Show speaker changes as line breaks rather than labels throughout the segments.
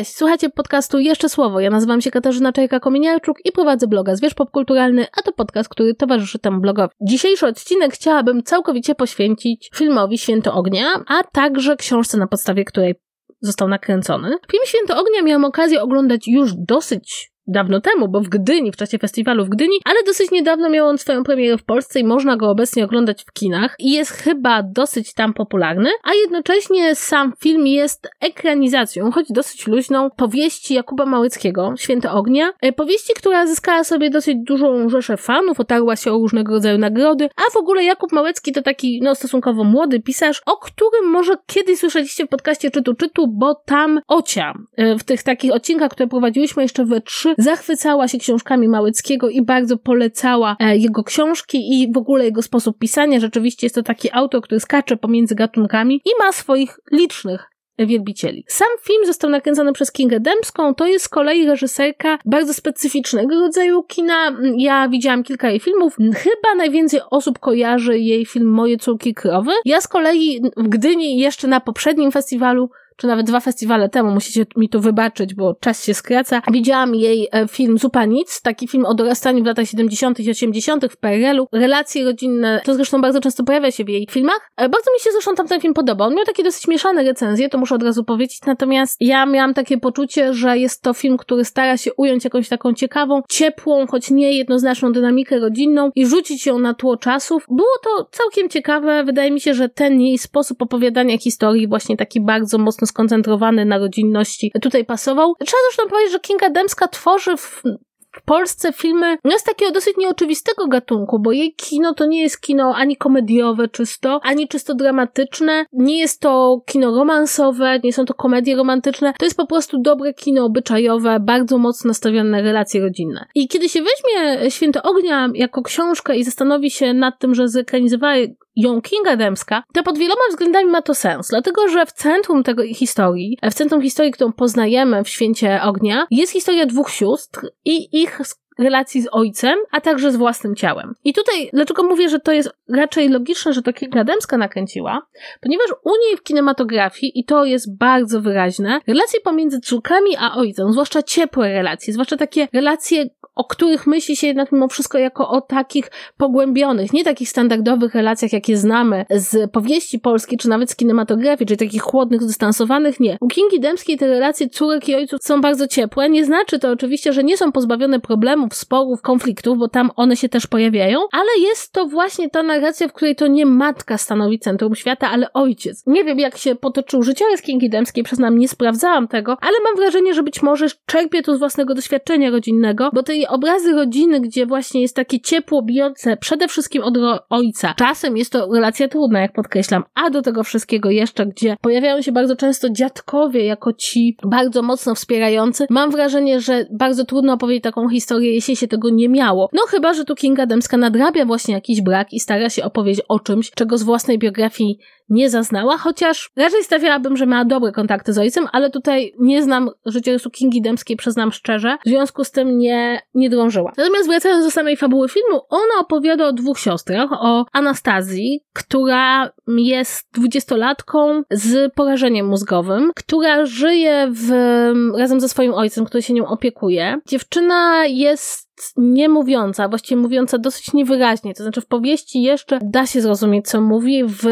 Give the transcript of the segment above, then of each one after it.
Cześć, słuchajcie podcastu Jeszcze Słowo. Ja nazywam się Katarzyna Czajka-Kominiarczuk i prowadzę bloga Zwierz Popkulturalny, a to podcast, który towarzyszy temu blogowi. Dzisiejszy odcinek chciałabym całkowicie poświęcić filmowi Święto Ognia, a także książce, na podstawie której został nakręcony. Film Święto Ognia miałam okazję oglądać już dosyć dawno temu, bo w Gdyni, w czasie festiwalu w Gdyni, ale dosyć niedawno miał on swoją premierę w Polsce i można go obecnie oglądać w kinach i jest chyba dosyć tam popularny, a jednocześnie sam film jest ekranizacją, choć dosyć luźną, powieści Jakuba Małyckiego, Święto Ognia, e, powieści, która zyskała sobie dosyć dużą rzeszę fanów, otarła się o różnego rodzaju nagrody, a w ogóle Jakub Małecki to taki, no, stosunkowo młody pisarz, o którym może kiedyś słyszeliście w podcaście Czytu Czytu, bo tam Ocia, e, w tych takich odcinkach, które prowadziłyśmy jeszcze we trzy, zachwycała się książkami Małeckiego i bardzo polecała e, jego książki i w ogóle jego sposób pisania. Rzeczywiście jest to taki autor, który skacze pomiędzy gatunkami i ma swoich licznych wielbicieli. Sam film został nakręcony przez Kingę Dębską, to jest z kolei reżyserka bardzo specyficznego rodzaju kina. Ja widziałam kilka jej filmów. Chyba najwięcej osób kojarzy jej film Moje córki krowy. Ja z kolei w Gdyni jeszcze na poprzednim festiwalu czy nawet dwa festiwale temu, musicie mi to wybaczyć, bo czas się skraca. Widziałam jej e, film Zupa Nic, taki film o dorastaniu w latach 70. i 80. w PRL-u. Relacje rodzinne, to zresztą bardzo często pojawia się w jej filmach. E, bardzo mi się zresztą tamten film podobał. On miał takie dosyć mieszane recenzje, to muszę od razu powiedzieć, natomiast ja miałam takie poczucie, że jest to film, który stara się ująć jakąś taką ciekawą, ciepłą, choć nie jednoznaczną dynamikę rodzinną i rzucić ją na tło czasów. Było to całkiem ciekawe. Wydaje mi się, że ten jej sposób opowiadania historii, właśnie taki bardzo mocno skoncentrowany na rodzinności, tutaj pasował. Trzeba zresztą powiedzieć, że Kinga Dębska tworzy w w Polsce filmy no z takiego dosyć nieoczywistego gatunku, bo jej kino to nie jest kino ani komediowe czysto, ani czysto dramatyczne, nie jest to kino romansowe, nie są to komedie romantyczne, to jest po prostu dobre kino obyczajowe, bardzo mocno nastawione na relacje rodzinne. I kiedy się weźmie Święto Ognia jako książkę i zastanowi się nad tym, że zekranizowała ją Kinga Dębska, to pod wieloma względami ma to sens, dlatego że w centrum tego historii, w centrum historii, którą poznajemy w Święcie Ognia, jest historia dwóch sióstr i ich relacji z ojcem, a także z własnym ciałem. I tutaj, dlaczego mówię, że to jest raczej logiczne, że to Kinga Dębska nakręciła? Ponieważ u niej w kinematografii, i to jest bardzo wyraźne, relacje pomiędzy córkami a ojcem, zwłaszcza ciepłe relacje, zwłaszcza takie relacje, o których myśli się jednak mimo wszystko jako o takich pogłębionych, nie takich standardowych relacjach, jakie znamy z powieści polskiej, czy nawet z kinematografii, czyli takich chłodnych, zdystansowanych, nie. U Kingi Dębskiej te relacje córek i ojców są bardzo ciepłe. Nie znaczy to oczywiście, że nie są pozbawione problemów, sporów, konfliktów, bo tam one się też pojawiają, ale jest to właśnie ta narracja, w której to nie matka stanowi centrum świata, ale ojciec. Nie wiem, jak się potoczył życiorys Kingi Dębskiej, przyznam, nie sprawdzałam tego, ale mam wrażenie, że być może czerpie tu z własnego doświadczenia rodzinnego, bo tej obrazy rodziny, gdzie właśnie jest takie ciepło bijące przede wszystkim od ojca. Czasem jest to relacja trudna, jak podkreślam, a do tego wszystkiego jeszcze, gdzie pojawiają się bardzo często dziadkowie jako ci bardzo mocno wspierający. Mam wrażenie, że bardzo trudno opowiedzieć taką historię, jeśli się tego nie miało. No chyba, że tu Kinga Dębska nadrabia właśnie jakiś brak i stara się opowiedzieć o czymś, czego z własnej biografii nie zaznała, chociaż raczej stawiałabym, że miała dobre kontakty z ojcem, ale tutaj nie znam życiorysu Kingi Dębskiej, przyznam szczerze, w związku z tym nie, nie drążyła. Natomiast wracając do samej fabuły filmu, ona opowiada o dwóch siostrach, o Anastazji, która jest dwudziestolatką z porażeniem mózgowym, która żyje w, razem ze swoim ojcem, który się nią opiekuje. Dziewczyna jest niemówiąca, właściwie mówiąca dosyć niewyraźnie, to znaczy w powieści jeszcze da się zrozumieć, co mówi, w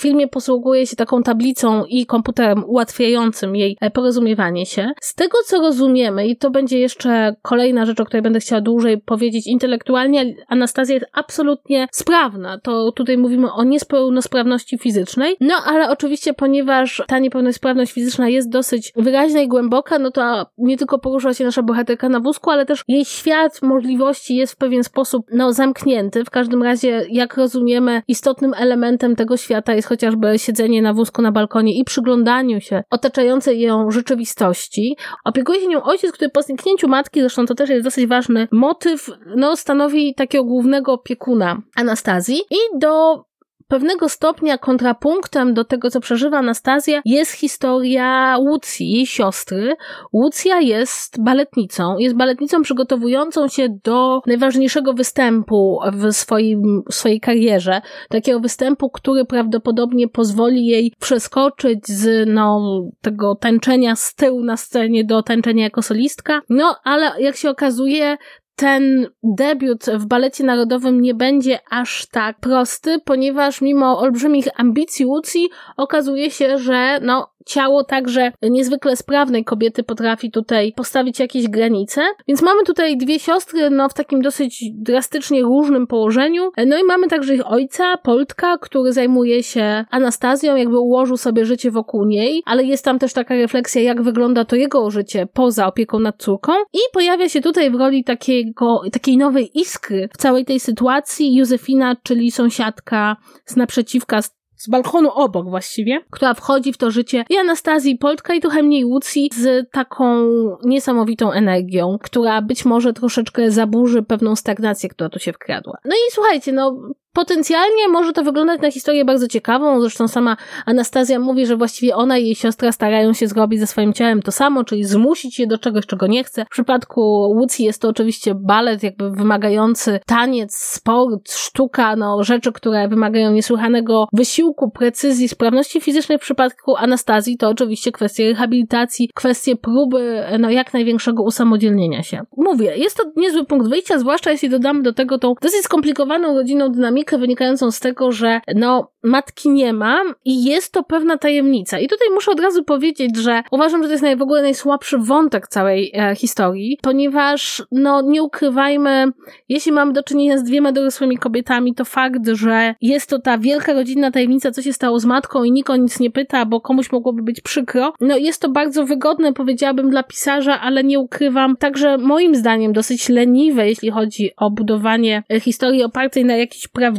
w filmie posługuje się taką tablicą i komputerem ułatwiającym jej e, porozumiewanie się. Z tego, co rozumiemy, i to będzie jeszcze kolejna rzecz, o której będę chciała dłużej powiedzieć, intelektualnie Anastazja jest absolutnie sprawna. To tutaj mówimy o niepełnosprawności fizycznej, no ale oczywiście, ponieważ ta niepełnosprawność fizyczna jest dosyć wyraźna i głęboka, no to nie tylko porusza się nasza bohaterka na wózku, ale też jej świat możliwości jest w pewien sposób, no, zamknięty. W każdym razie, jak rozumiemy, istotnym elementem tego świata jest chociażby siedzenie na wózku na balkonie i przyglądaniu się otaczającej ją rzeczywistości. Opiekuje się nią ojciec, który po zniknięciu matki, zresztą to też jest dosyć ważny motyw, no stanowi takiego głównego opiekuna Anastazji i do pewnego stopnia kontrapunktem do tego, co przeżywa Anastazja, jest historia Łucji, jej siostry. Łucja jest baletnicą, jest baletnicą przygotowującą się do najważniejszego występu w, swoim, swojej karierze. Takiego występu, który prawdopodobnie pozwoli jej przeskoczyć z no, tego tańczenia z tyłu na scenie do tańczenia jako solistka. No, ale jak się okazuje, ten debiut w balecie narodowym nie będzie aż tak prosty, ponieważ mimo olbrzymich ambicji Łucji okazuje się, że no, ciało także niezwykle sprawnej kobiety potrafi tutaj postawić jakieś granice. Więc mamy tutaj dwie siostry, no w takim dosyć drastycznie różnym położeniu. No i mamy także ich ojca, Poltka, który zajmuje się Anastazją, jakby ułożył sobie życie wokół niej, ale jest tam też taka refleksja, jak wygląda to jego życie poza opieką nad córką. I pojawia się tutaj w roli takiego, takiej nowej iskry w całej tej sytuacji Józefina, czyli sąsiadka z naprzeciwka, z balkonu obok właściwie, która wchodzi w to życie i Anastazji Poltka i trochę mniej Łucji z taką niesamowitą energią, która być może troszeczkę zaburzy pewną stagnację, która tu się wkradła. No i słuchajcie, no Potencjalnie może to wyglądać na historię bardzo ciekawą, zresztą sama Anastazja mówi, że właściwie ona i jej siostra starają się zrobić ze swoim ciałem to samo, czyli zmusić je do czegoś, czego nie chce. W przypadku Łucji jest to oczywiście balet, jakby wymagający taniec, sport, sztuka, no rzeczy, które wymagają niesłychanego wysiłku, precyzji, sprawności fizycznej. W przypadku Anastazji to oczywiście kwestie rehabilitacji, kwestie próby, no jak największego usamodzielnienia się. Mówię, jest to niezły punkt wyjścia, zwłaszcza jeśli dodamy do tego tą dosyć skomplikowaną rodzinną dynamikę, dynamikę wynikającą z tego, że no, matki nie ma i jest to pewna tajemnica. I tutaj muszę od razu powiedzieć, że uważam, że to jest naj, w ogóle najsłabszy wątek całej e, historii, ponieważ, no, nie ukrywajmy, jeśli mamy do czynienia z dwiema dorosłymi kobietami, to fakt, że jest to ta wielka rodzinna tajemnica, co się stało z matką i nikt o nic nie pyta, bo komuś mogłoby być przykro, no, jest to bardzo wygodne, powiedziałabym, dla pisarza, ale nie ukrywam, także moim zdaniem dosyć leniwe, jeśli chodzi o budowanie e, historii opartej na jakichś prawdziwych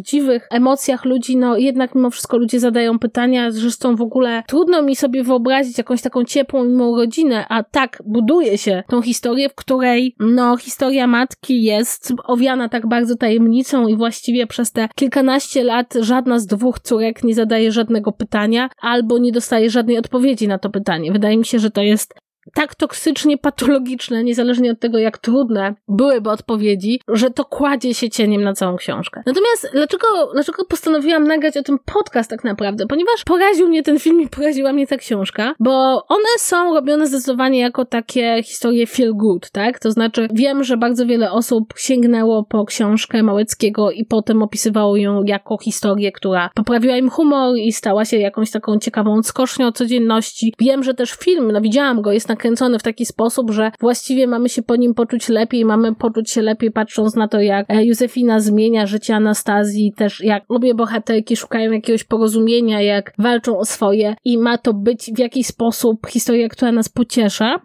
emocjach ludzi, no jednak mimo wszystko ludzie zadają pytania, zresztą w ogóle trudno mi sobie wyobrazić jakąś taką ciepłą mimo rodzinę, a tak buduje się tą historię, w której no historia matki jest owiana tak bardzo tajemnicą i właściwie przez te kilkanaście lat żadna z dwóch córek nie zadaje żadnego pytania albo nie dostaje żadnej odpowiedzi na to pytanie. Wydaje mi się, że to jest tak toksycznie patologiczne, niezależnie od tego, jak trudne byłyby odpowiedzi, że to kładzie się cieniem na całą książkę. Natomiast dlaczego, dlaczego postanowiłam nagrać o tym podcast tak naprawdę? Ponieważ poraził mnie ten film i poraziła mnie ta książka, bo one są robione zdecydowanie jako takie historie feel good, tak? To znaczy, wiem, że bardzo wiele osób sięgnęło po książkę Małeckiego i potem opisywało ją jako historię, która poprawiła im humor i stała się jakąś taką ciekawą skocznią codzienności. Wiem, że też film, no widziałam go, jest nakręcony w taki sposób, że właściwie mamy się po nim poczuć lepiej, mamy poczuć się lepiej patrząc na to, jak e, Józefina zmienia życie Anastazji, też jak obie bohaterki szukają jakiegoś porozumienia, jak walczą o swoje i ma to być w jakiś sposób historia, która nas pociesza.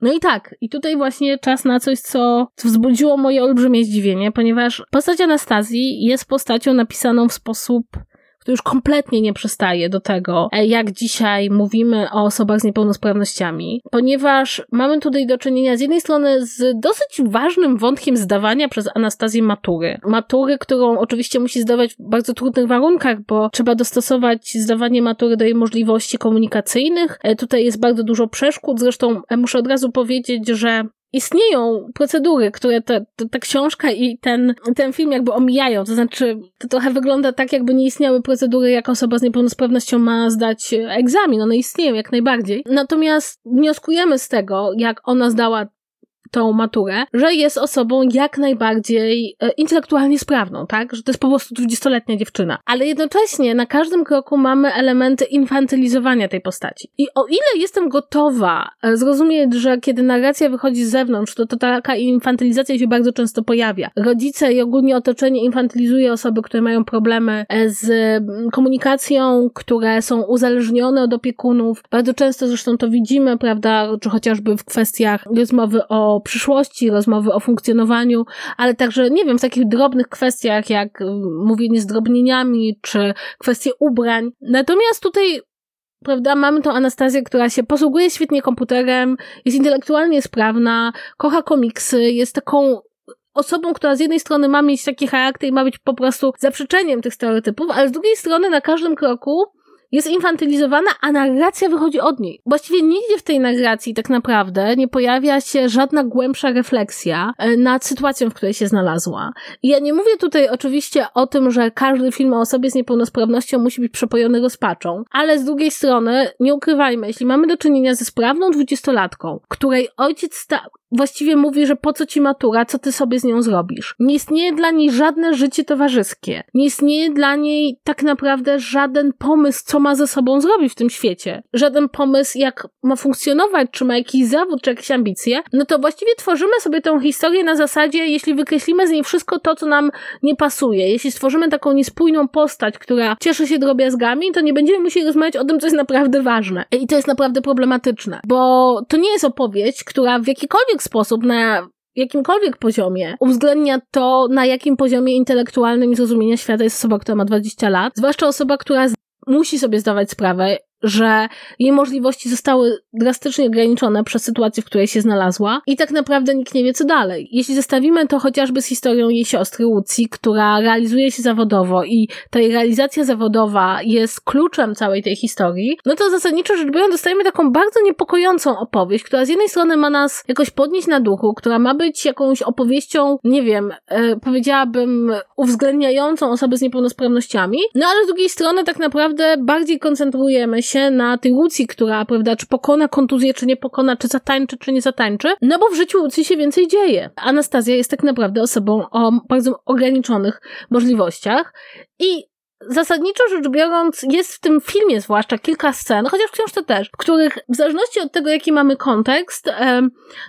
No i tak, i tutaj właśnie czas na coś, co wzbudziło moje olbrzymie zdziwienie, ponieważ postać Anastazji jest postacią napisaną w sposób to już kompletnie nie przystaje do tego, e, jak dzisiaj mówimy o osobach z niepełnosprawnościami, ponieważ mamy tutaj do czynienia z jednej strony z dosyć ważnym wątkiem zdawania przez Anastazję matury. Matury, którą oczywiście musi zdawać w bardzo trudnych warunkach, bo trzeba dostosować zdawanie matury do jej możliwości komunikacyjnych. E, tutaj jest bardzo dużo przeszkód, zresztą e, muszę od razu powiedzieć, że istnieją procedury, które ta, ta, ta, książka i ten, ten film jakby omijają. To znaczy, to trochę wygląda tak, jakby nie istniały procedury, jak osoba z niepełnosprawnością ma zdać egzamin. One istnieją jak najbardziej. Natomiast wnioskujemy z tego, jak ona zdała tą maturę, że jest osobą jak najbardziej e, intelektualnie sprawną, tak? Że to jest po prostu dwudziestoletnia dziewczyna. Ale jednocześnie na każdym kroku mamy elementy infantylizowania tej postaci. I o ile jestem gotowa e, zrozumieć, że kiedy narracja wychodzi z zewnątrz, to, to taka infantylizacja się bardzo często pojawia. Rodzice i ogólnie otoczenie infantylizuje osoby, które mają problemy e, z komunikacją, które są uzależnione od opiekunów. Bardzo często zresztą to widzimy, prawda, czy chociażby w kwestiach rozmowy o przyszłości, rozmowy o funkcjonowaniu, ale także, nie wiem, w takich drobnych kwestiach jak mm, mówienie z drobnieniami, czy kwestie ubrań. Natomiast tutaj prawda, mamy tą Anastazję, która się posługuje świetnie komputerem, jest intelektualnie sprawna, kocha komiksy, jest taką osobą, która z jednej strony ma mieć taki charakter i ma być po prostu zaprzeczeniem tych stereotypów, ale z drugiej strony na każdym kroku jest infantylizowana, a narracja wychodzi od niej. Właściwie nigdzie w tej narracji tak naprawdę nie pojawia się żadna głębsza refleksja e, nad sytuacją, w której się znalazła. I ja nie mówię tutaj oczywiście o tym, że każdy film o osobie z niepełnosprawnością musi być przepojony rozpaczą, ale z drugiej strony, nie ukrywajmy, jeśli mamy do czynienia ze sprawną dwudziestolatką, której ojciec sta właściwie mówi, że po co ci matura, co ty sobie z nią zrobisz. Nie istnieje dla niej żadne życie towarzyskie. Nie istnieje dla niej tak naprawdę żaden pomysł, co ma ze sobą zrobić w tym świecie. Żaden pomysł, jak ma funkcjonować, czy ma jakiś zawód, czy jakieś ambicje. No to właściwie tworzymy sobie tą historię na zasadzie, jeśli wykreślimy z niej wszystko to, co nam nie pasuje, jeśli stworzymy taką niespójną postać, która cieszy się drobiazgami, to nie będziemy musieli rozmawiać o tym, co jest naprawdę ważne. I to jest naprawdę problematyczne, bo to nie jest opowieść, która w jakikolwiek sposób, na jakimkolwiek poziomie uwzględnia to, na jakim poziomie intelektualnym i zrozumienia świata jest osoba, która ma 20 lat, zwłaszcza osoba, która musi sobie zdawać sprawę, że jej możliwości zostały drastycznie ograniczone przez sytuację, w której się znalazła i tak naprawdę nikt nie wie, co dalej. Jeśli zestawimy to chociażby z historią jej siostry Łucji, która realizuje się zawodowo i ta jej realizacja zawodowa jest kluczem całej tej historii, no to zasadniczo rzecz biorąc dostajemy taką bardzo niepokojącą opowieść, która z jednej strony ma nas jakoś podnieść na duchu, która ma być jakąś opowieścią, nie wiem, e, powiedziałabym uwzględniającą osoby z niepełnosprawnościami, no ale z drugiej strony tak naprawdę bardziej koncentrujemy się się na tej Łucji, która, prawda, czy pokona kontuzję, czy nie pokona, czy zatańczy, czy nie zatańczy, no bo w życiu Łucji się więcej dzieje. Anastazja jest tak naprawdę osobą o bardzo ograniczonych możliwościach i zasadniczo rzecz biorąc, jest w tym filmie zwłaszcza kilka scen, chociaż w książce też, w których w zależności od tego, jaki mamy kontekst,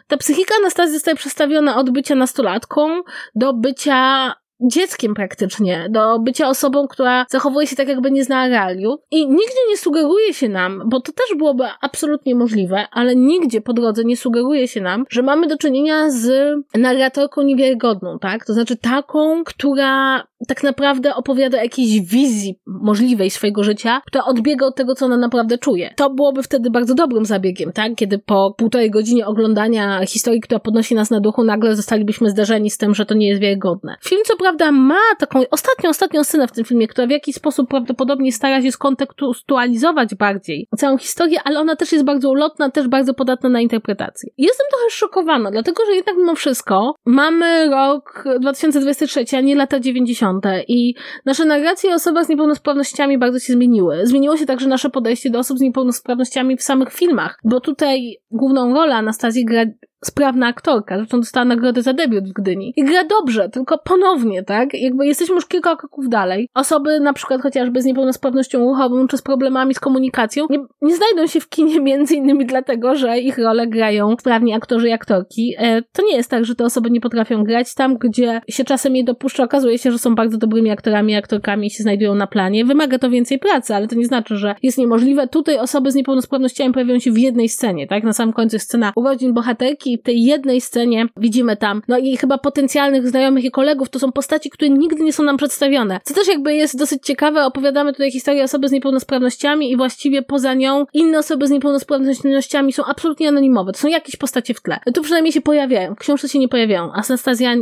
ta psychika Anastazji zostaje przestawiona od bycia nastolatką do bycia dzieckiem praktycznie, do bycia osobą, która zachowuje się tak, jakby nie znała realiów. I nigdzie nie sugeruje się nam, bo to też byłoby absolutnie możliwe, ale nigdzie po drodze nie sugeruje się nam, że mamy do czynienia z narratorką niewiarygodną, tak? To znaczy taką, która tak naprawdę opowiada jakiejś wizji możliwej swojego życia, która odbiega od tego, co ona naprawdę czuje. To byłoby wtedy bardzo dobrym zabiegiem, tak? Kiedy po półtorej godzinie oglądania historii, która podnosi nas na duchu, nagle zostalibyśmy zderzeni z tym, że to nie jest wiarygodne. Film, co prawda, ma taką ostatnią, ostatnią scenę w tym filmie, która w jakiś sposób prawdopodobnie stara się skontekstualizować bardziej całą historię, ale ona też jest bardzo ulotna, też bardzo podatna na interpretację. Jestem trochę szokowana, dlatego, że jednak mimo wszystko mamy rok 2023, a nie lata 90 i nasze narracje o osobach z niepełnosprawnościami bardzo się zmieniły. Zmieniło się także nasze podejście do osób z niepełnosprawnościami w samych filmach, bo tutaj główną rolę Anastazji gra sprawna aktorka, zresztą dostała nagrodę za debiut w Gdyni. I gra dobrze, tylko ponownie, tak? Jakby jesteśmy już kilka kroków dalej. Osoby na przykład chociażby z niepełnosprawnością ruchową czy z problemami z komunikacją nie, nie znajdą się w kinie między innymi dlatego, że ich role grają sprawni aktorzy i aktorki. E, to nie jest tak, że te osoby nie potrafią grać. Tam, gdzie się czasem je dopuszcza, okazuje się, że są bardzo dobrymi aktorami i aktorkami i się znajdują na planie. Wymaga to więcej pracy, ale to nie znaczy, że jest niemożliwe. Tutaj osoby z niepełnosprawnościami pojawiają się w jednej scenie, tak? Na samym końcu jest scena urodzin bohaterki tej jednej scenie widzimy tam, no i chyba potencjalnych znajomych i kolegów, to są postaci, które nigdy nie są nam przedstawione. Co też jakby jest dosyć ciekawe, opowiadamy tutaj historię osoby z niepełnosprawnościami i właściwie poza nią inne osoby z niepełnosprawnościami są absolutnie anonimowe. To są jakieś postacie w tle. Tu przynajmniej się pojawiają. W książce się nie pojawiają. Anastazja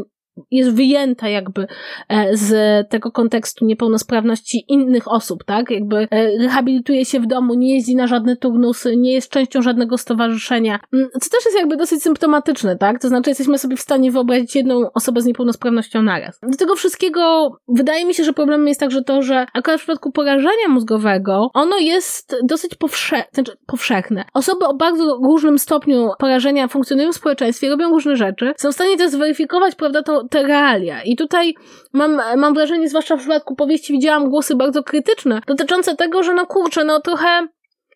jest wyjęta jakby e, z tego kontekstu niepełnosprawności innych osób, tak? Jakby e, rehabilituje się w domu, nie jeździ na żadne turnusy, nie jest częścią żadnego stowarzyszenia, mm, co też jest jakby dosyć symptomatyczne, tak? To znaczy jesteśmy sobie w stanie wyobrazić jedną osobę z niepełnosprawnością naraz. Do tego wszystkiego wydaje mi się, że problemem jest także to, że akurat w przypadku porażenia mózgowego ono jest dosyć powsze znaczy powszechne. Osoby o bardzo różnym stopniu porażenia funkcjonują w społeczeństwie, robią różne rzeczy, są w stanie to zweryfikować, prawda, te realia. I tutaj mam, mam wrażenie, zwłaszcza w przypadku powieści, widziałam głosy bardzo krytyczne, dotyczące tego, że no kurczę, no trochę,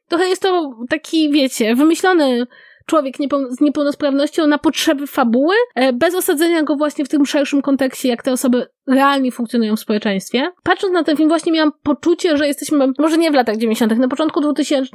trochę jest to taki, wiecie, wymyślony człowiek z niepełnosprawnością na potrzeby fabuły, e, bez osadzenia go właśnie w tym szerszym kontekście, jak te osoby realnie funkcjonują w społeczeństwie. Patrząc na ten film, właśnie miałam poczucie, że jesteśmy, może nie w latach 90., na początku 2000,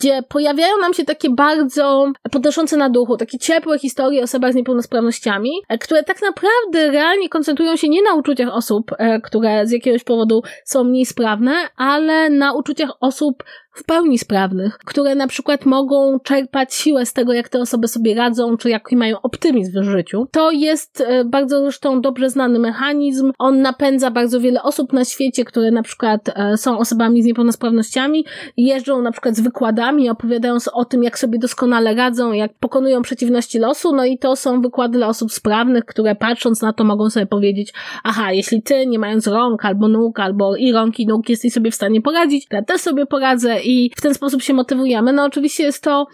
gdzie pojawiają nam się takie bardzo podnoszące na duchu, takie ciepłe historie o osobach z niepełnosprawnościami, e, które tak naprawdę realnie koncentrują się nie na uczuciach osób, e, które z jakiegoś powodu są mniej sprawne, ale na uczuciach osób w pełni sprawnych, które na przykład mogą czerpać siłę z tego, jak te osoby sobie radzą, czy jaki mają optymizm w życiu. To jest e, bardzo zresztą dobrze znany mechanizm. On napędza bardzo wiele osób na świecie, które na przykład e, są osobami z niepełnosprawnościami, jeżdżą na przykład z wykładami, opowiadając o tym, jak sobie doskonale radzą, jak pokonują przeciwności losu, no i to są wykłady dla osób sprawnych, które patrząc na to mogą sobie powiedzieć, aha, jeśli ty, nie mając rąk albo nóg, albo i rąk i nóg, jesteś sobie w stanie poradzić, to ja też sobie poradzę i w ten sposób się motywujemy. No oczywiście jest to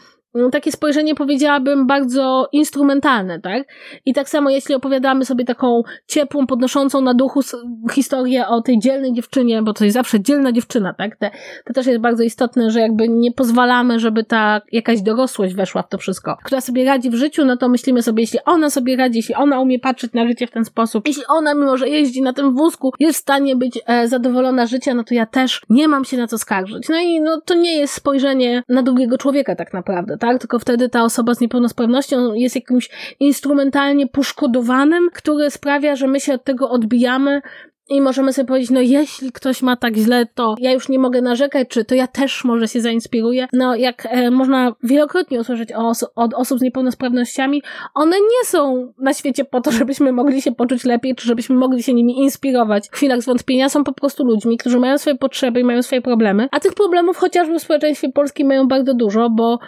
takie spojrzenie powiedziałabym bardzo instrumentalne, tak? I tak samo jeśli opowiadamy sobie taką ciepłą, podnoszącą na duchu historię o tej dzielnej dziewczynie, bo to jest zawsze dzielna dziewczyna, tak? Te, to też jest bardzo istotne, że jakby nie pozwalamy, żeby ta jakaś dorosłość weszła w to wszystko. Która sobie radzi w życiu, no to myślimy sobie, jeśli ona sobie radzi, jeśli ona umie patrzeć na życie w ten sposób, jeśli ona, mimo że jeździ na tym wózku, jest w stanie być e, zadowolona życia, no to ja też nie mam się na co skarżyć. No i no, to nie jest spojrzenie na drugiego człowieka tak naprawdę, tak? Tylko wtedy ta osoba z niepełnosprawnością jest jakimś instrumentalnie poszkodowanym, który sprawia, że my się od tego odbijamy, i możemy sobie powiedzieć, no jeśli ktoś ma tak źle, to ja już nie mogę narzekać, czy to ja też może się zainspiruję. No jak e, można wielokrotnie usłyszeć os od osób z niepełnosprawnościami, one nie są na świecie po to, żebyśmy mogli się poczuć lepiej, czy żebyśmy mogli się nimi inspirować w chwilach zwątpienia. Są po prostu ludźmi, którzy mają swoje potrzeby i mają swoje problemy. A tych problemów chociażby w społeczeństwie polskim mają bardzo dużo, bo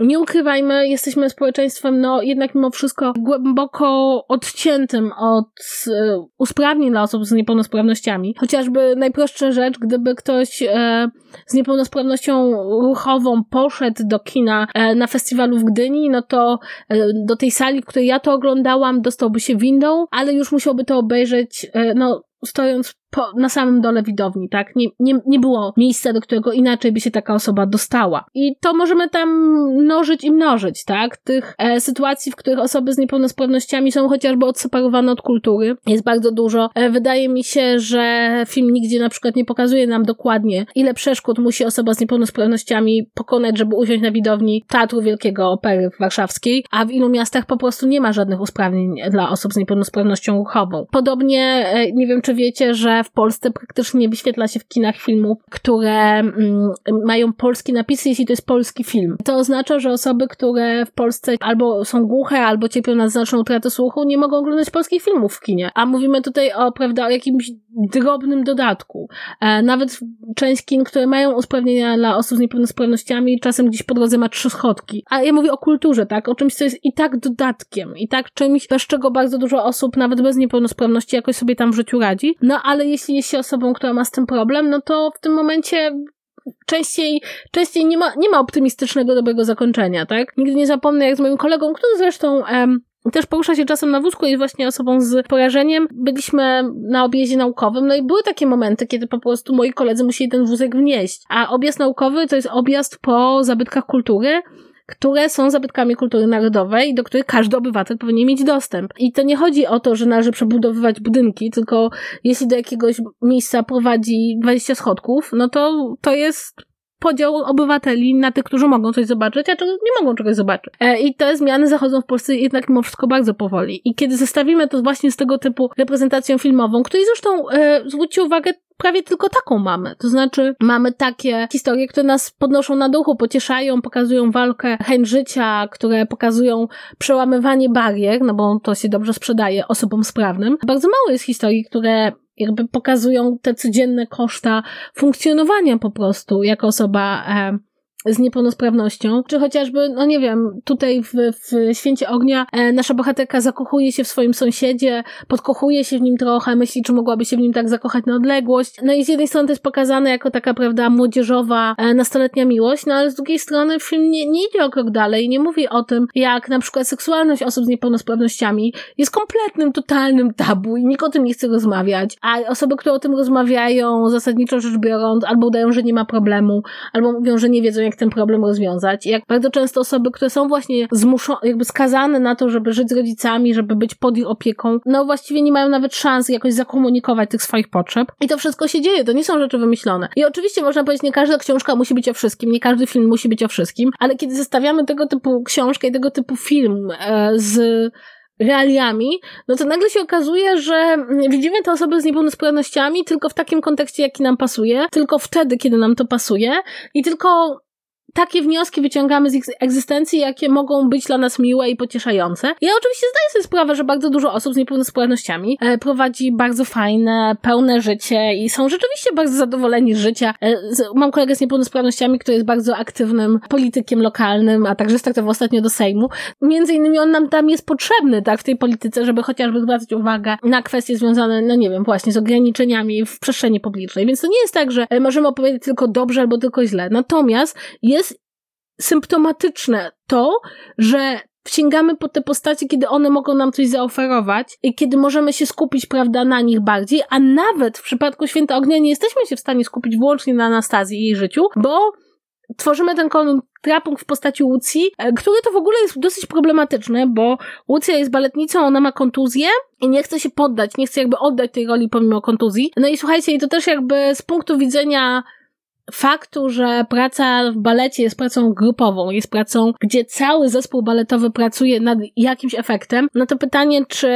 nie ukrywajmy, jesteśmy społeczeństwem, no jednak mimo wszystko głęboko odciętym od e, usprawnień dla osób z niepełnosprawnościami. Chociażby najprostsza rzecz, gdyby ktoś e, z niepełnosprawnością ruchową poszedł do kina e, na festiwalu w Gdyni, no to e, do tej sali, w której ja to oglądałam, dostałby się windą, ale już musiałby to obejrzeć, no stojąc po, na samym dole widowni, tak? Nie, nie, nie było miejsca, do którego inaczej by się taka osoba dostała. I to możemy tam mnożyć i mnożyć, tak? Tych e, sytuacji, w których osoby z niepełnosprawnościami są chociażby odseparowane od kultury, jest bardzo dużo. E, wydaje mi się, że film nigdzie na przykład nie pokazuje nam dokładnie, ile przeszkód musi osoba z niepełnosprawnościami pokonać, żeby usiąść na widowni Teatru Wielkiego Opery Warszawskiej, a w ilu miastach po prostu nie ma żadnych usprawnień dla osób z niepełnosprawnością ruchową. Podobnie, e, nie wiem czy wiecie, że w Polsce praktycznie nie wyświetla się w kinach filmów, które mm, mają polskie napisy, jeśli to jest polski film. To oznacza, że osoby, które w Polsce albo są głuche, albo cierpią na znaczną utratę słuchu, nie mogą oglądać polskich filmów w kinie. A mówimy tutaj o, prawda, o jakimś drobnym dodatku. E, nawet część kin, które mają usprawnienia dla osób z niepełnosprawnościami, czasem gdzieś po drodze ma trzy schodki. A ja mówię o kulturze, tak? O czymś, co jest i tak dodatkiem, i tak czymś, bez czego bardzo dużo osób, nawet bez niepełnosprawności, jakoś sobie tam w życiu radzi. No ale jeśli jest się osobą, która ma z tym problem, no to w tym momencie częściej, częściej nie ma, nie ma optymistycznego, dobrego zakończenia, tak? Nigdy nie zapomnę, jak z moim kolegą, który zresztą em, też porusza się czasem na wózku, jest właśnie osobą z porażeniem. Byliśmy na objeździe naukowym, no i były takie momenty, kiedy po prostu moi koledzy musieli ten wózek wnieść. A objazd naukowy to jest objazd po zabytkach kultury, które są zabytkami kultury narodowej, do których każdy obywatel powinien mieć dostęp. I to nie chodzi o to, że należy przebudowywać budynki, tylko jeśli do jakiegoś miejsca prowadzi 20 schodków, no to to jest podział obywateli na tych, którzy mogą coś zobaczyć, a nie mogą czegoś zobaczyć. E, I te zmiany zachodzą w Polsce jednak mimo wszystko bardzo powoli. I kiedy zestawimy to właśnie z tego typu reprezentacją filmową, której zresztą, e, zwróćcie uwagę, prawie tylko taką mamy. To znaczy, mamy takie historie, które nas podnoszą na duchu, pocieszają, pokazują walkę, chęć życia, które pokazują przełamywanie barier, no bo to się dobrze sprzedaje osobom sprawnym. Bardzo mało jest historii, które jakby pokazują te codzienne koszta funkcjonowania po prostu jako osoba z niepełnosprawnością, czy chociażby, no nie wiem, tutaj w, w Święcie Ognia e, nasza bohaterka zakochuje się w swoim sąsiedzie, podkochuje się w nim trochę, myśli, czy mogłaby się w nim tak zakochać na odległość. No i z jednej strony to jest pokazane jako taka, prawda, młodzieżowa, e, nastoletnia miłość, no ale z drugiej strony film nie, nie idzie o krok dalej, nie mówi o tym, jak na przykład seksualność osób z niepełnosprawnościami jest kompletnym, totalnym tabu i nikt o tym nie chce rozmawiać, a osoby, które o tym rozmawiają, zasadniczo rzecz biorąc, albo udają, że nie ma problemu, albo mówią, że nie wiedzą, jak ten problem rozwiązać. Jak bardzo często osoby, które są właśnie zmuszone, jakby skazane na to, żeby żyć z rodzicami, żeby być pod ich opieką, no właściwie nie mają nawet szans jakoś zakomunikować tych swoich potrzeb. I to wszystko się dzieje, to nie są rzeczy wymyślone. I oczywiście można powiedzieć, nie każda książka musi być o wszystkim, nie każdy film musi być o wszystkim, ale kiedy zestawiamy tego typu książkę i tego typu film e, z realiami, no to nagle się okazuje, że widzimy te osoby z niepełnosprawnościami tylko w takim kontekście, jaki nam pasuje, tylko wtedy, kiedy nam to pasuje i tylko takie wnioski wyciągamy z ich egzystencji, jakie mogą być dla nas miłe i pocieszające. Ja oczywiście zdaję sobie sprawę, że bardzo dużo osób z niepełnosprawnościami e, prowadzi bardzo fajne, pełne życie i są rzeczywiście bardzo zadowoleni z życia. E, mam kolegę z niepełnosprawnościami, który jest bardzo aktywnym politykiem lokalnym, a także startował ostatnio do Sejmu. Między innymi on nam tam jest potrzebny, tak, w tej polityce, żeby chociażby zwracać uwagę na kwestie związane, no nie wiem, właśnie z ograniczeniami w przestrzeni publicznej. Więc to nie jest tak, że e, możemy opowiedzieć tylko dobrze albo tylko źle. Natomiast jest symptomatyczne to, że sięgamy po te postacie, kiedy one mogą nam coś zaoferować i kiedy możemy się skupić, prawda, na nich bardziej, a nawet w przypadku Święta Ognia nie jesteśmy się w stanie skupić wyłącznie na Anastazji i jej życiu, bo tworzymy ten kontrapunk w postaci Łucji, e, który to w ogóle jest dosyć problematyczny, bo Łucja jest baletnicą, ona ma kontuzję i nie chce się poddać, nie chce jakby oddać tej roli pomimo kontuzji. No i słuchajcie, i to też jakby z punktu widzenia faktu, że praca w balecie jest pracą grupową, jest pracą, gdzie cały zespół baletowy pracuje nad jakimś efektem, no to pytanie, czy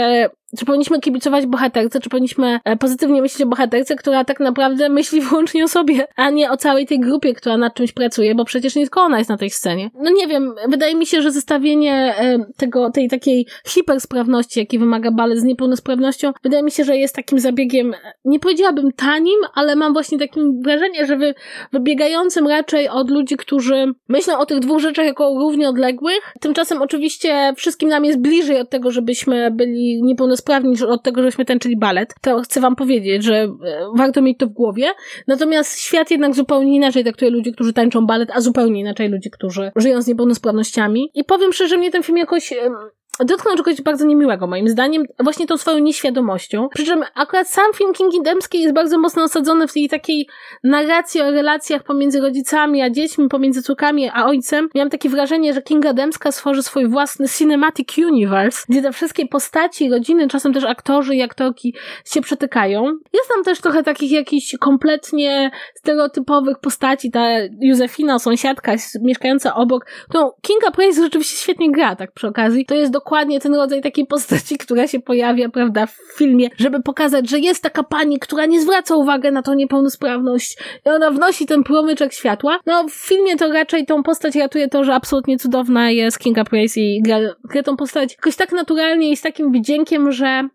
czy powinniśmy kibicować bohaterce, czy powinniśmy e, pozytywnie myśleć o bohaterce, która tak naprawdę myśli wyłącznie o sobie, a nie o całej tej grupie, która nad czymś pracuje, bo przecież nie tylko ona jest na tej scenie. No nie wiem, wydaje mi się, że zestawienie e, tego, tej takiej hipersprawności, jakiej wymaga balet z niepełnosprawnością, wydaje mi się, że jest takim zabiegiem, nie powiedziałabym tanim, ale mam właśnie takie wrażenie, że wy, wybiegającym raczej od ludzi, którzy myślą o tych dwóch rzeczach jako równie odległych. Tymczasem oczywiście wszystkim nam jest bliżej od tego, żebyśmy byli niepełnosprawni sprawni od tego, żeśmy tańczyli balet. To chcę wam powiedzieć, że e, warto mieć to w głowie. Natomiast świat jednak zupełnie inaczej traktuje ludzi, którzy tańczą balet, a zupełnie inaczej ludzi, którzy żyją z niepełnosprawnościami. I powiem szczerze, mnie ten film jakoś dotknął czegoś bardzo niemiłego, moim zdaniem, właśnie tą swoją nieświadomością. Przy czym akurat sam film Kingi Dębskiej jest bardzo mocno osadzony w tej takiej narracji o relacjach pomiędzy rodzicami a dziećmi, pomiędzy córkami a ojcem. Miałam takie wrażenie, że Kinga Dębska stworzy swój własny cinematic universe, gdzie te wszystkie postaci, rodziny, czasem też aktorzy i aktorki się przetykają. Jest tam też trochę takich jakichś kompletnie stereotypowych postaci, ta Józefina, sąsiadka mieszkająca obok, którą Kinga Price rzeczywiście świetnie gra, tak przy okazji. To jest dokładnie dokładnie ten rodzaj takiej postaci, która się pojawia, prawda, w filmie, żeby pokazać, że jest taka pani, która nie zwraca uwagi na tą niepełnosprawność i ona wnosi ten promyczek światła. No, w filmie to raczej tą postać ratuje to, że absolutnie cudowna jest Kinga Price i gra, gra tą postać jakoś tak naturalnie i z takim wdziękiem, że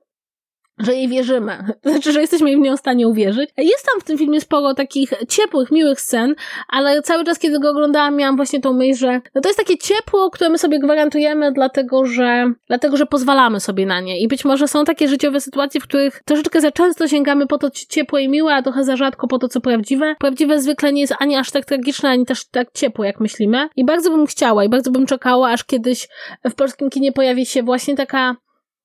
że jej wierzymy. Znaczy, że jesteśmy w nią w stanie uwierzyć. Jest tam w tym filmie sporo takich ciepłych, miłych scen, ale cały czas, kiedy go oglądałam, miałam właśnie tą myśl, że no to jest takie ciepło, które my sobie gwarantujemy, dlatego że, dlatego, że pozwalamy sobie na nie. I być może są takie życiowe sytuacje, w których troszeczkę za często sięgamy po to ciepłe i miłe, a trochę za rzadko po to, co prawdziwe. Prawdziwe zwykle nie jest ani aż tak tragiczne, ani też tak ciepłe, jak myślimy. I bardzo bym chciała i bardzo bym czekała, aż kiedyś w polskim kinie pojawi się właśnie taka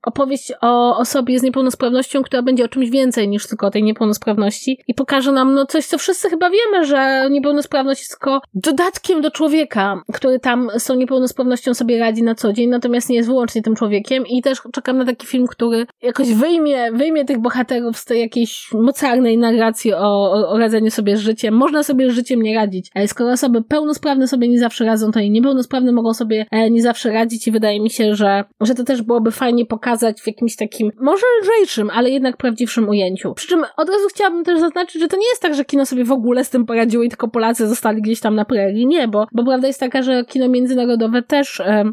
opowieść o osobie z niepełnosprawnością, która będzie o czymś więcej niż tylko o tej niepełnosprawności i pokaże nam no coś, co wszyscy chyba wiemy, że niepełnosprawność jest tylko dodatkiem do człowieka, który tam z tą niepełnosprawnością sobie radzi na co dzień, natomiast nie jest wyłącznie tym człowiekiem i też czekam na taki film, który jakoś wyjmie, wyjmie tych bohaterów z tej jakiejś mocarnej narracji o, o, radzeniu sobie z życiem. Można sobie z życiem nie radzić. A skoro osoby pełnosprawne sobie nie zawsze radzą, to i niepełnosprawne mogą sobie e, nie zawsze radzić i wydaje mi się, że, że to też byłoby fajnie pokazać pokazać w jakimś takim, może lżejszym, ale jednak prawdziwszym ujęciu. Przy czym od razu chciałabym też zaznaczyć, że to nie jest tak, że kino sobie w ogóle z tym poradziło i tylko Polacy zostali gdzieś tam na prerii. Nie, bo, bo prawda jest taka, że kino międzynarodowe też e,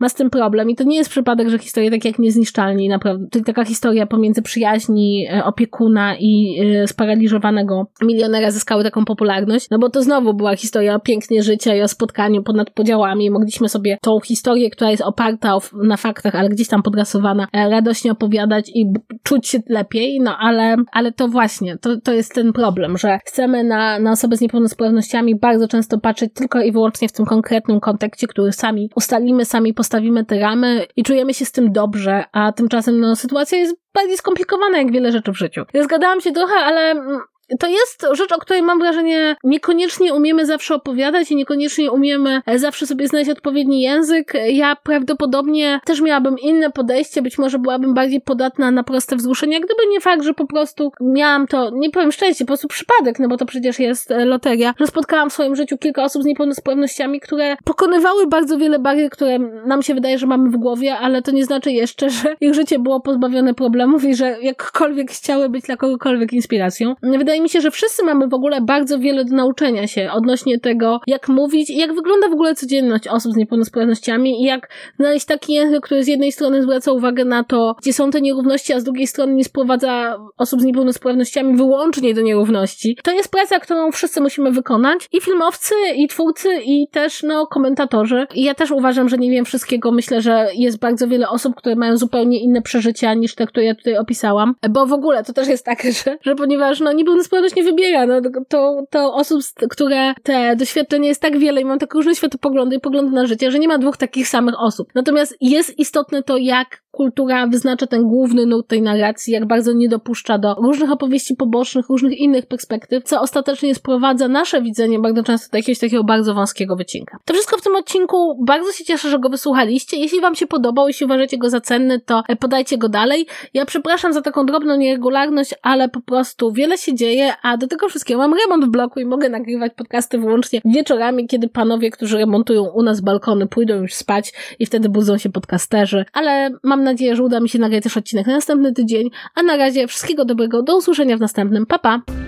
ma z tym problem i to nie jest przypadek, że historie takie jak Niezniszczalni, naprawdę, to taka historia pomiędzy przyjaźni e, opiekuna i e, sparaliżowanego milionera zyskały taką popularność, no bo to znowu była historia o pięknie życia i o spotkaniu ponad podziałami. Mogliśmy sobie tą historię, która jest oparta na faktach, ale gdzieś tam podrasowana, można radośnie opowiadać i czuć się lepiej, no ale, ale to właśnie, to, to jest ten problem, że chcemy na, na osoby z niepełnosprawnościami bardzo często patrzeć tylko i wyłącznie w tym konkretnym kontekście, który sami ustalimy, sami postawimy te ramy i czujemy się z tym dobrze, a tymczasem no, sytuacja jest bardziej skomplikowana jak wiele rzeczy w życiu. Ja zgadałam się trochę, ale to jest rzecz, o której mam wrażenie niekoniecznie umiemy zawsze opowiadać i niekoniecznie umiemy zawsze sobie znaleźć odpowiedni język. Ja prawdopodobnie też miałabym inne podejście, być może byłabym bardziej podatna na proste wzruszenia, gdyby nie fakt, że po prostu miałam to, nie powiem szczęście, po prostu przypadek, no bo to przecież jest e, loteria, że spotkałam w swoim życiu kilka osób z niepełnosprawnościami, które pokonywały bardzo wiele barier, które nam się wydaje, że mamy w głowie, ale to nie znaczy jeszcze, że ich życie było pozbawione problemów i że jakkolwiek chciały być dla kogokolwiek inspiracją. Wydaje mi się, że wszyscy mamy w ogóle bardzo wiele do nauczenia się odnośnie tego, jak mówić i jak wygląda w ogóle codzienność osób z niepełnosprawnościami i jak znaleźć taki język, który z jednej strony zwraca uwagę na to, gdzie są te nierówności, a z drugiej strony nie sprowadza osób z niepełnosprawnościami wyłącznie do nierówności. To jest praca, którą wszyscy musimy wykonać i filmowcy, i twórcy, i też, no, komentatorzy. I ja też uważam, że nie wiem wszystkiego. Myślę, że jest bardzo wiele osób, które mają zupełnie inne przeżycia niż te, które ja tutaj opisałam. Bo w ogóle to też jest tak, że, że ponieważ, no, niepełnosprawność nie wybiera, no, to, to osób, które te doświadczenie jest tak wiele i mają tak różne światopoglądy i poglądy na życie, że nie ma dwóch takich samych osób. Natomiast jest istotne to, jak kultura wyznacza ten główny nurt tej narracji, jak bardzo nie dopuszcza do różnych opowieści pobocznych, różnych innych perspektyw, co ostatecznie sprowadza nasze widzenie bardzo często do jakiegoś takiego bardzo wąskiego wycinka. To wszystko w tym odcinku. Bardzo się cieszę, że go wysłuchaliście. Jeśli wam się podobał, jeśli uważacie go za cenny, to podajcie go dalej. Ja przepraszam za taką drobną nieregularność, ale po prostu wiele się dzieje, a do tego wszystkiego mam remont w bloku i mogę nagrywać podcasty wyłącznie wieczorami, kiedy panowie, którzy remontują u nas balkony, pójdą już spać i wtedy budzą się podcasterzy. Ale mam nadzieję, że uda mi się nagrać też odcinek na następny tydzień, a na razie wszystkiego dobrego, do usłyszenia w następnym. Pa, pa!